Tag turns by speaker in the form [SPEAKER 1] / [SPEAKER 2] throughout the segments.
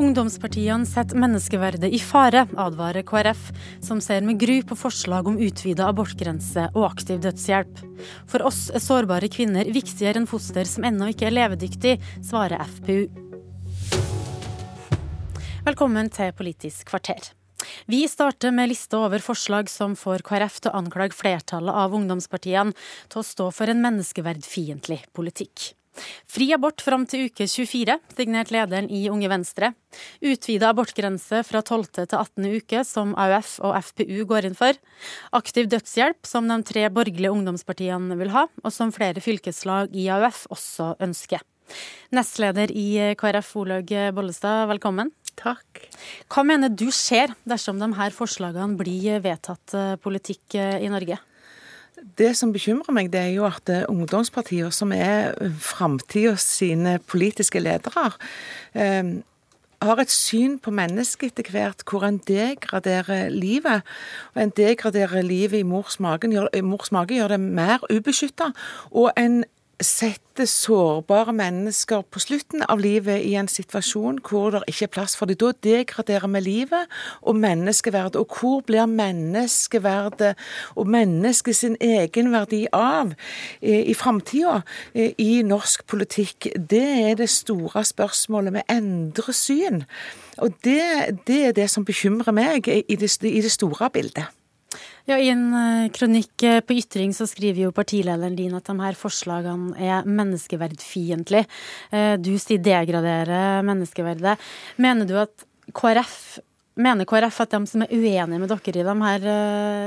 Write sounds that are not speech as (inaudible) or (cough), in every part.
[SPEAKER 1] Ungdomspartiene setter menneskeverdet i fare, advarer KrF, som ser med gru på forslag om utvida abortgrense og aktiv dødshjelp. For oss er sårbare kvinner viktigere enn foster som ennå ikke er levedyktig, svarer FPU. Velkommen til Politisk kvarter. Vi starter med lista over forslag som får KrF til å anklage flertallet av ungdomspartiene til å stå for en menneskeverdfiendtlig politikk. Fri abort fram til uke 24, signert lederen i Unge Venstre. Utvida abortgrense fra 12. til 18. uke, som AUF og FPU går inn for. Aktiv dødshjelp, som de tre borgerlige ungdomspartiene vil ha, og som flere fylkeslag i AUF også ønsker. Nestleder i KrF, Olaug Bollestad, velkommen.
[SPEAKER 2] Takk.
[SPEAKER 1] Hva mener du skjer dersom de her forslagene blir vedtatt eh, politikk eh, i Norge?
[SPEAKER 2] Det som bekymrer meg, det er jo at ungdomspartier, som er framtida sine politiske ledere, eh, har et syn på mennesket etter hvert hvor en degraderer livet. Og En degraderer livet i mors mage, gjør, mage gjør det mer ubeskytta. Og en setter sårbare mennesker på slutten av livet i en situasjon hvor det ikke er plass for dem. Da degraderer vi livet og menneskeverdet. Og hvor blir menneskeverdet og mennesket sin egenverdi av i, i framtida i norsk politikk? Det er det store spørsmålet. Vi endrer syn. Og det, det er det som bekymrer meg i det, i det store bildet.
[SPEAKER 1] Ja, I en eh, kronikk eh, på Ytring så skriver jo partilederen din at de her forslagene er menneskeverdfiendtlige. Eh, du sier degradere menneskeverdet. Mener du at KrF Mener KrF at de som er uenige med dere i de her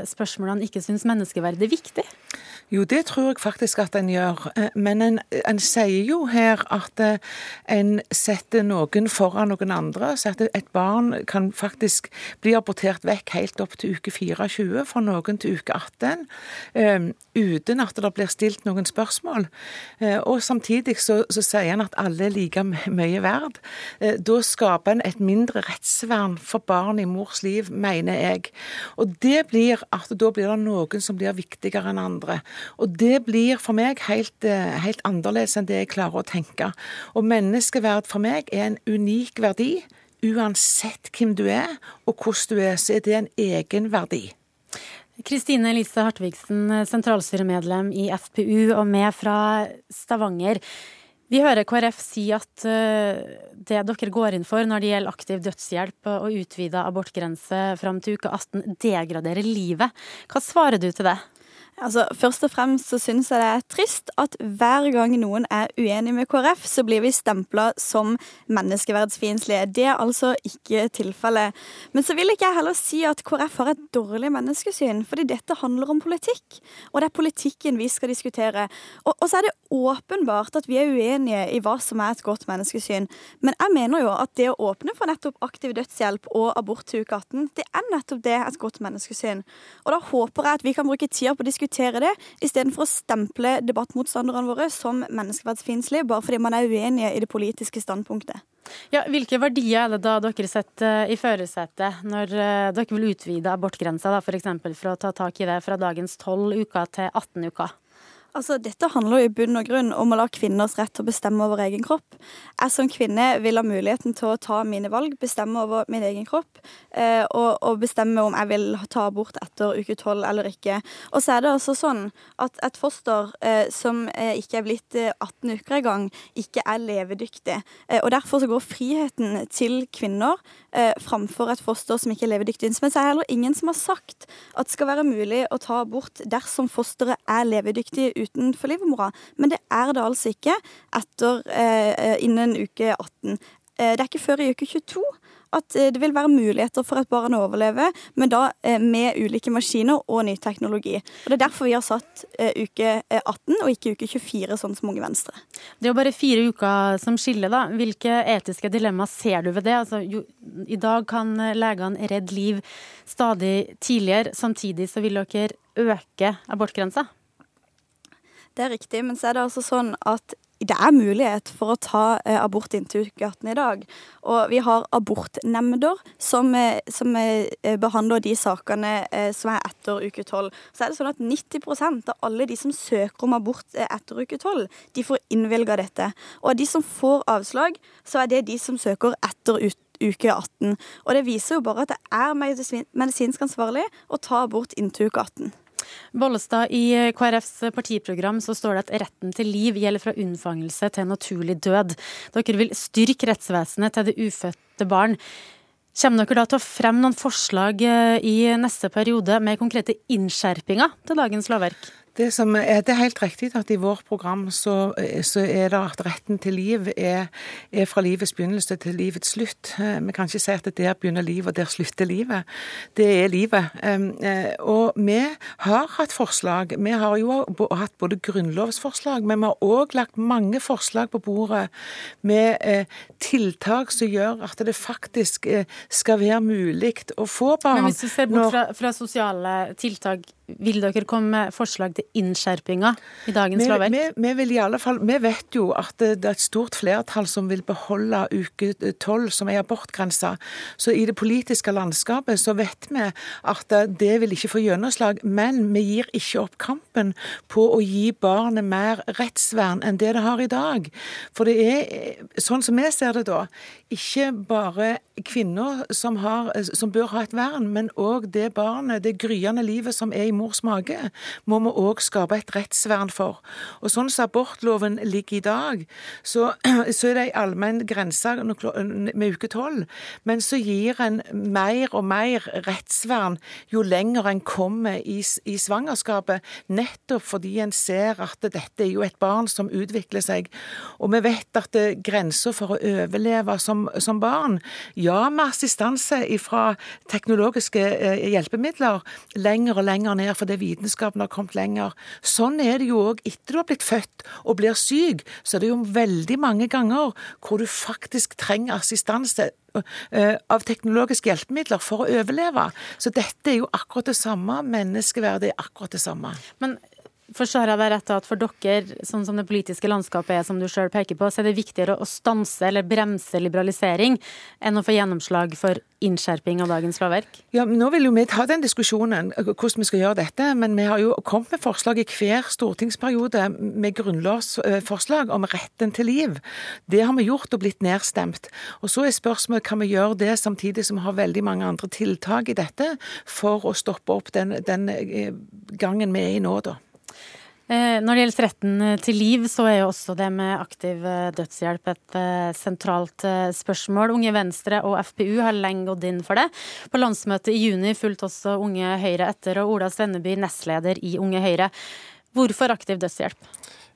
[SPEAKER 1] spørsmålene, ikke syns menneskeverdet er viktig?
[SPEAKER 2] Jo, det tror jeg faktisk at en gjør. Eh, men en, en sier jo her at eh, en setter noen foran noen andre. Så at et barn kan faktisk bli abortert vekk helt opp til uke 24, fra noen til uke 18. Um, uten at det blir stilt noen spørsmål. Og samtidig så, så, sier en at alle er like mye verd. Da skaper en et mindre rettsvern for barn i mors liv, mener jeg. Og det blir at da blir det noen som blir viktigere enn andre. Og det blir for meg helt, eh, helt annerledes enn det jeg klarer å tenke. Og menneskeverd for meg er en unik verdi. Uansett hvem du er og hvordan du er, så er det en egen verdi.
[SPEAKER 1] Kristine Elise Hartvigsen, sentralstyremedlem i FPU og med fra Stavanger. Vi hører KrF si at eh, det dere går inn for når det gjelder aktiv dødshjelp og utvida abortgrense fram til uke 18, degraderer livet. Hva svarer du til det?
[SPEAKER 3] Altså, Først og fremst så syns jeg det er trist at hver gang noen er uenig med KrF, så blir vi stempla som menneskeverdsfiendtlige. Det er altså ikke tilfellet. Men så vil ikke jeg heller si at KrF har et dårlig menneskesyn, fordi dette handler om politikk. Og det er politikken vi skal diskutere. Og, og så er det åpenbart at vi er uenige i hva som er et godt menneskesyn. Men jeg mener jo at det å åpne for nettopp aktiv dødshjelp og abort til uke 18, det er nettopp det et godt menneskesyn. Og da håper jeg at vi kan bruke tida på å diskutere diskutere det, istedenfor å stemple debattmotstanderne våre som menneskeverdsfiendtlige, bare fordi man er uenige i det politiske standpunktet.
[SPEAKER 1] Ja, hvilke verdier er det da dere setter i førersetet når eh, dere vil utvide abortgrensa, f.eks. For, å ta tak i det fra dagens 12 uker til 18 uker?
[SPEAKER 3] Altså, Dette handler jo i bunn og grunn om å la kvinners rett til å bestemme over egen kropp. Jeg som kvinne vil ha muligheten til å ta mine valg, bestemme over min egen kropp, eh, og, og, bestemme om jeg vil ta abort etter uke tolv eller ikke. Og så er det altså sånn at et foster eh, som eh, ikke er blitt 18 eh, uker engang, ikke er levedyktig. Og Derfor så går friheten til kvinner framfor et foster som ikke er levedyktig. Men så er det heller ingen som har sagt at det skal være mulig å ta abort dersom fosteret er levedyktig utenfor livmora, men det er det altså ikke etter eh, innen uke 18. Eh, det er ikke før i uke 22 at eh, det vil være muligheter for at barn å overleve, men da eh, med ulike maskiner og ny teknologi. Og Det er derfor vi har satt uke 18 og ikke uke 24, sånn som Unge Venstre.
[SPEAKER 1] Det er jo bare fire uker som skiller, da. Hvilke etiske dilemmaer ser du ved det? Altså, jo, I dag kan legene redde liv stadig tidligere, samtidig så vil dere øke abortgrensa?
[SPEAKER 3] Det er riktig, men så er det altså sånn at det er mulighet for å ta eh, abort inntil uke 18 i dag. Og vi har abortnemnder som, eh, som eh, behandler de sakene som er etter uke 12. Så er det sånn at 90% av alle de som søker om abort etter uke 12, de får innvilga dette. Og av de som får avslag, så er det de som søker etter uke 18. Og det viser jo bare at det er medisinsk ansvarlig å ta abort inntil uke 18.
[SPEAKER 1] Bollestad, I KrFs partiprogram så står det at retten til liv gjelder fra unnfangelse til naturlig død. Dere vil styrke rettsvesenet til det ufødte barn. Kommer dere da til å fremme noen forslag eh, i neste periode med konkrete innskjerpinger til dagens lovverk?
[SPEAKER 2] Det, er, det, er, helt riktig at i vårt program så, så er det at retten til liv er, er, fra livets begynnelse til livets slutt. Eh, vi kan ikke si at der begynner livet og der slutter livet. Det er livet. Eh, og vi har hatt forslag. Vi har jo hatt både grunnlovsforslag, men vi har òg lagt mange forslag på bordet med eh, tiltak som gjør at det faktisk skal være mulig å få barn.
[SPEAKER 1] Men hvis du ser bort fra, fra sosiale tiltak vil dere komme med forslag til innskjerpinger i dagens lovverk?
[SPEAKER 2] Vi, vi, vil i alle fall, vi vet jo at det, er et stort flertall som vil beholde uke tolv som er abortgrense. Så i det politiske landskapet så vet vi at det vil ikke få gjennomslag. Men vi gir ikke opp kampen på å gi barnet mer rettsvern enn det det har i dag. For det er, sånn som vi ser det da, ikke bare kvinner som, har, som bør ha et vern, men òg det barnet, det gryende livet som er i mors mage, må vi òg skape et rettsvern for. Og Sånn som abortloven ligger i dag, så, (clears throat) så er det ei allmenn grense med uke tolv, men så gir en mer og mer rettsvern jo lenger en kommer i, i svangerskapet, nettopp fordi en ser at dette er jo et barn som utvikler seg. Og vi vet at grensa for å overleve som, som barn, ja med assistanse fra teknologiske eh, hjelpemidler, lenger og lenger ned fordi vitenskapen har kommet lenger. Sånn er det jo òg etter du har blitt født og blir syk. Så er det jo veldig mange ganger hvor du faktisk trenger assistanse eh, av teknologiske hjelpemidler for å overleve. Så dette er jo akkurat det samme. Menneskeverdet er akkurat det samme.
[SPEAKER 1] Men Forstår jeg rett at for dere, sånn som det politiske landskapet er, som du sjøl peker på, så er det viktigere å stanse eller bremse liberalisering enn å få gjennomslag for innskjerping av dagens lovverk?
[SPEAKER 2] Ja, Nå vil jo vi ta den diskusjonen, hvordan vi skal gjøre dette. Men vi har jo kommet med forslag i hver stortingsperiode med grunnlovsforslag om retten til liv. Det har vi gjort og blitt nedstemt. Og Så er spørsmålet kan vi gjøre det samtidig som vi har veldig mange andre tiltak i dette for å stoppe opp den, den eh, gangen vi er i nå, da.
[SPEAKER 1] Eh, når det gjelder retten eh, til liv, så er jo også det med aktiv eh, dødshjelp et sentralt spørsmål. Unge Venstre og FPU har lenge gått inn for det. På landsmøtet i juni fulgte også Unge Høyre etter, og Ola Stenneby, nestleder i Unge Høyre. Hvorfor aktiv dødshjelp?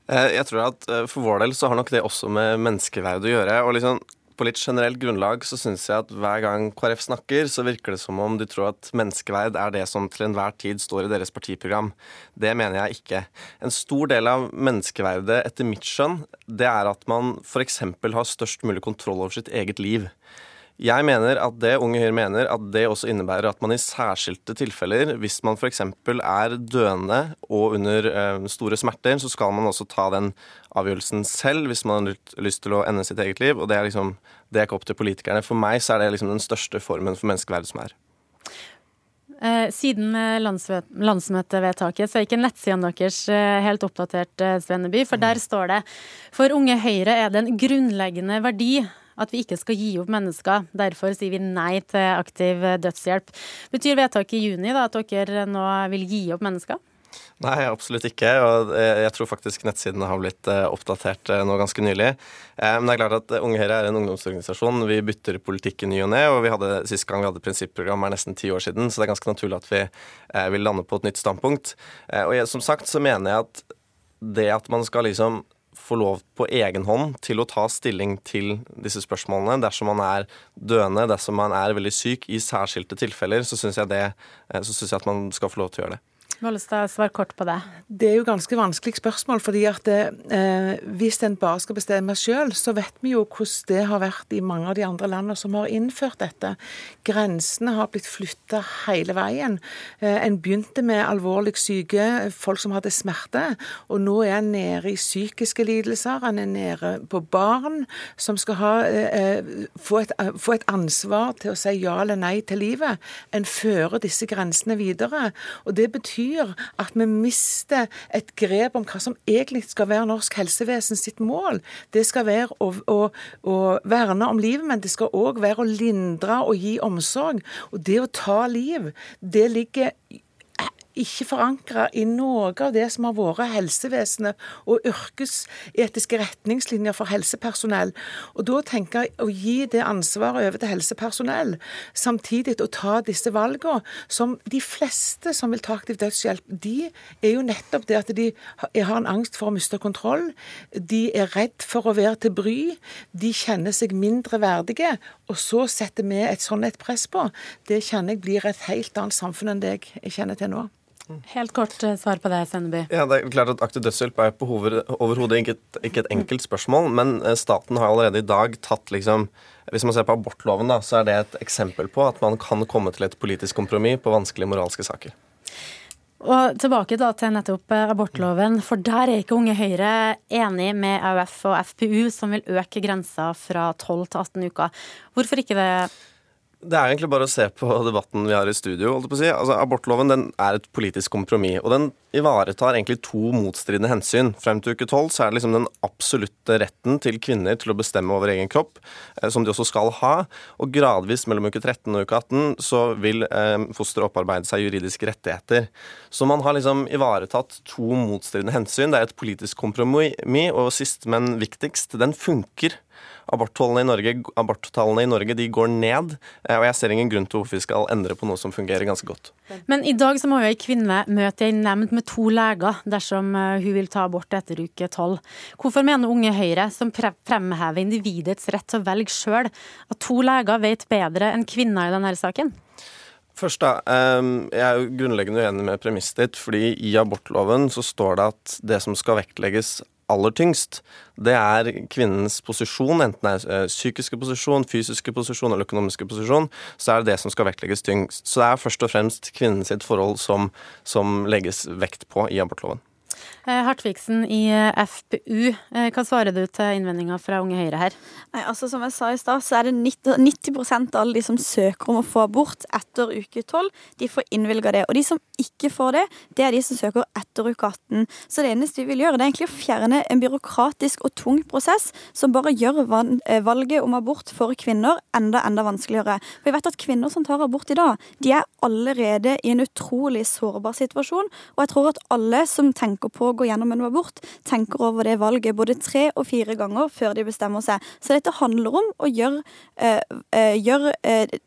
[SPEAKER 4] Jeg tror at For vår del så har nok det også med menneskeverd å gjøre. og liksom på litt generelt grunnlag så syns jeg at hver gang KrF snakker, så virker det som om de tror at menneskeverd er det som til enhver tid står i deres partiprogram. Det mener jeg ikke. En stor del av menneskeverdet etter mitt skjønn, det er at man f.eks. har størst mulig kontroll over sitt eget liv. Jeg mener at det Unge Høyre mener, at det også innebærer at man i særskilte tilfeller, hvis man f.eks. er døende og under uh, store smerter, så skal man også ta den avgjørelsen selv hvis man har lyst til å ende sitt eget liv. Og det er liksom, det er ikke opp til politikerne. For meg så er det liksom den største formen for menneskeverd som er.
[SPEAKER 1] Eh, siden eh, landsmøtevedtaket så er ikke nettsidene deres helt oppdatert, Svenneby. For der står det for Unge Høyre er det en grunnleggende verdi at vi ikke skal gi opp mennesker. Derfor sier vi nei til aktiv dødshjelp. Betyr vedtaket i juni da, at dere nå vil gi opp mennesker?
[SPEAKER 4] Nei, absolutt ikke. Og jeg tror faktisk nettsidene har blitt eh, oppdatert eh, nå ganske nylig. Eh, men det er klart at Unge Høyre er en ungdomsorganisasjon. Vi bytter politikk i ny og ne. Og vi hadde, sist gang vi hadde prinsipprogram er nesten ti år siden, så det er ganske naturlig at vi vil lande på et nytt standpunkt. Og jeg, som sagt så mener jeg at det at man skal liksom få lov på egen hånd til å ta stilling til disse spørsmålene dersom man er døende, dersom man er veldig syk i særskilte tilfeller, så syns jeg, eh, jeg at man skal få lov til å gjøre det.
[SPEAKER 1] Mollestad, svar kort på det.
[SPEAKER 2] Det er jo ganske vanskelig spørsmål. fordi at eh, Hvis en bare skal bestemme selv, så vet vi jo hvordan det har vært i mange av de andre landene som har innført dette. Grensene har blitt flytta hele veien. Eh, en begynte med alvorlig syke, folk som hadde smerte. Og nå er en nede i psykiske lidelser. En er nede på barn som skal ha, eh, få, et, få et ansvar til å si ja eller nei til livet. En fører disse grensene videre. og det betyr betyr at vi mister et grep om hva som egentlig skal være norsk helsevesen sitt mål. Det skal være å, å, å verne om livet, men det skal òg være å lindre og gi omsorg. Og det å ta liv, det ligger ikke forankra i noe av det som har vært helsevesenet og yrkesetiske retningslinjer for helsepersonell. Og da tenker jeg å gi det ansvaret over til helsepersonell, samtidig å ta disse valgene, som de fleste som vil ta aktiv dødshjelp, de er jo nettopp det at de har en angst for å miste kontroll. De er redd for å være til bry. De kjenner seg mindre verdige. Og så setter vi et sånn et press på. Det kjenner jeg blir et helt annet samfunn enn det jeg kjenner til nå.
[SPEAKER 1] Helt kort eh, svar på det, Senneby.
[SPEAKER 4] Ja, det er klart at Aktiv dødshjelp er på overhodet ikke, ikke, et enkelt spørsmål, men eh, staten har allerede i dag tatt liksom Hvis man ser på abortloven, da, så er det et eksempel på at man kan komme til et politisk kompromiss på vanskelige moralske saker.
[SPEAKER 1] Og Tilbake da til nettopp eh, abortloven, for der er ikke Unge Høyre enig med AUF og FPU, som vil øke grensa fra 12 til 18 uker. Hvorfor ikke det?
[SPEAKER 4] Det er egentlig bare å se på (laughs) debatten vi har i studio. holdt på å si. Altså, abortloven den er et politisk kompromiss, og den ivaretar egentlig to motstridende hensyn. Frem til uke tolv er det liksom den absolutte retten til kvinner til å bestemme over egen kropp, eh, som de også skal ha. Og gradvis mellom uke 13 og uke 18 så vil eh, fosteret opparbeide seg juridiske rettigheter. Så man har liksom ivaretatt to motstridende hensyn. Det er et politisk kompromiss, og sist, men viktigst, den funker. Aborttallene i Norge, aborttallene i Norge de går ned, eh, og jeg ser ingen grunn til hvorfor vi skal endre på noe som fungerer ganske godt.
[SPEAKER 1] Men i dag så må jo ei kvinne møte ei nemnd med to leger dersom eh, hun vil ta abort etter uke tolv. Hvorfor mener Unge Høyre, som fremhever individets rett til å velge sjøl, at to leger vet bedre enn kvinner i denne saken?
[SPEAKER 4] Først da, ehm, Jeg er jo grunnleggende uenig med premisset ditt. fordi I abortloven så står det at det som skal vektlegges aller tyngst, det er kvinnens posisjon, enten det er eh, psykiske posisjon, fysiske posisjon eller økonomiske posisjon, så er det det som skal vektlegges tyngst. Så det er først og fremst kvinnens forhold som, som legges vekt på i abortloven.
[SPEAKER 1] Eh, Hartvigsen i eh, FPU, eh, hva svarer du til innvendinga fra Unge Høyre her?
[SPEAKER 3] Nei, altså Som jeg sa i stad, så er det 90, 90 av alle de som søker om å få abort etter uke 12, de får innvilga det. Og de som ikke får det, det er de som søker etter uke 18. Så det eneste vi vil gjøre, det er egentlig å fjerne en byråkratisk og tung prosess som bare gjør valget om abort for kvinner enda, enda vanskeligere. For vi vet at kvinner som tar abort i dag, de er allerede i en utrolig sårbar situasjon. Og jeg tror at alle som tenker på å gå gjennom en abort, tenker over det valget både tre og fire ganger før de bestemmer seg. Så dette handler om å gjøre, øh, øh, gjøre øh,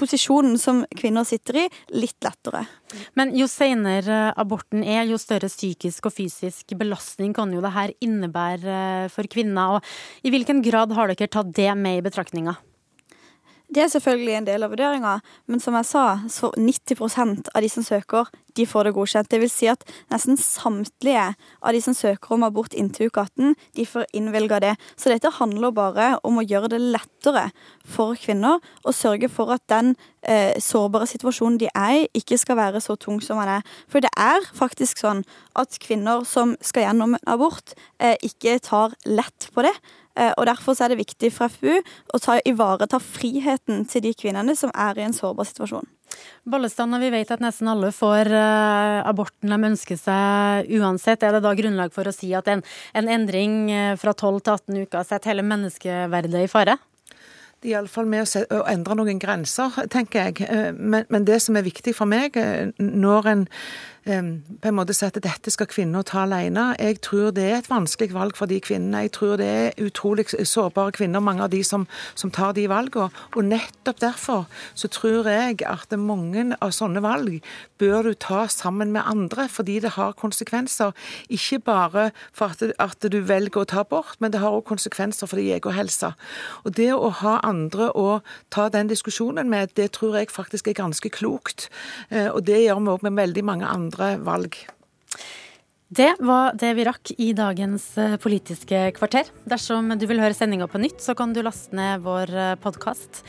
[SPEAKER 3] posisjonen som kvinner sitter i, litt lettere.
[SPEAKER 1] Men jo senere aborten er, jo større psykisk og fysisk belastning kan jo det her innebære for kvinner. Og I hvilken grad har dere tatt det med i betraktninga?
[SPEAKER 3] Det er selvfølgelig en del av vurderinga, men som jeg sa, så 90% av de som søker, de får det godkjent. Det vil si at nesten samtlige av de som søker om abort inntil uke 18, de får innvilga det. Så dette handler bare om å gjøre det lettere for kvinner å sørge for at den eh, sårbare situasjonen de er i, ikke skal være så tung som den er. For det er faktisk sånn at kvinner som skal gjennom en abort, eh, ikke tar lett på det. Eh, og Derfor er det viktig for FU å ta, ivareta friheten til de kvinnene som er i en sårbar situasjon.
[SPEAKER 1] Bollestad, når vi vet at nesten alle får uh, aborten de ønsker seg uansett, er det da grunnlag for å si at en, en endring eh, fra 12 til 18 uker setter hele menneskeverdet i fare?
[SPEAKER 2] Det er iallfall med å, å, endre noen grenser, tenker jeg. Men, men, det som er viktig for meg når en på en måte si at dette skal kvinner ta alene. Jeg tror det er et vanskelig valg for de kvinnene. Jeg tror det er utrolig sårbare kvinner, mange av de som, som tar de valgene. Og nettopp derfor så tror jeg at mange av sånne valg bør du ta sammen med andre, fordi det har konsekvenser. Ikke bare for at, at du velger å ta abort, men det har også konsekvenser for din egen helse. Og det å ha andre å ta den diskusjonen med, det tror jeg faktisk er ganske klokt. Eh, og det gjør vi òg med veldig mange andre andre valg.
[SPEAKER 1] Det var det vi rakk i dagens eh, Politiske kvarter. Dersom du vil høre sendinga på nytt, så kan du laste ned vår eh, podkast.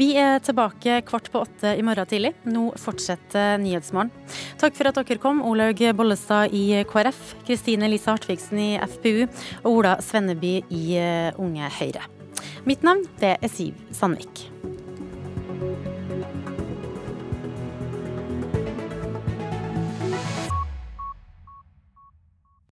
[SPEAKER 1] Vi er tilbake kvart på åtte i morgen tidlig. Nå fortsetter Nyhetsmorgen. Takk for at dere kom, Olaug Bollestad i KrF, Kristine Lise Hartvigsen i FPU og Ola Svenneby i eh, Unge Høyre. Mitt navn det er Siv Sandvik.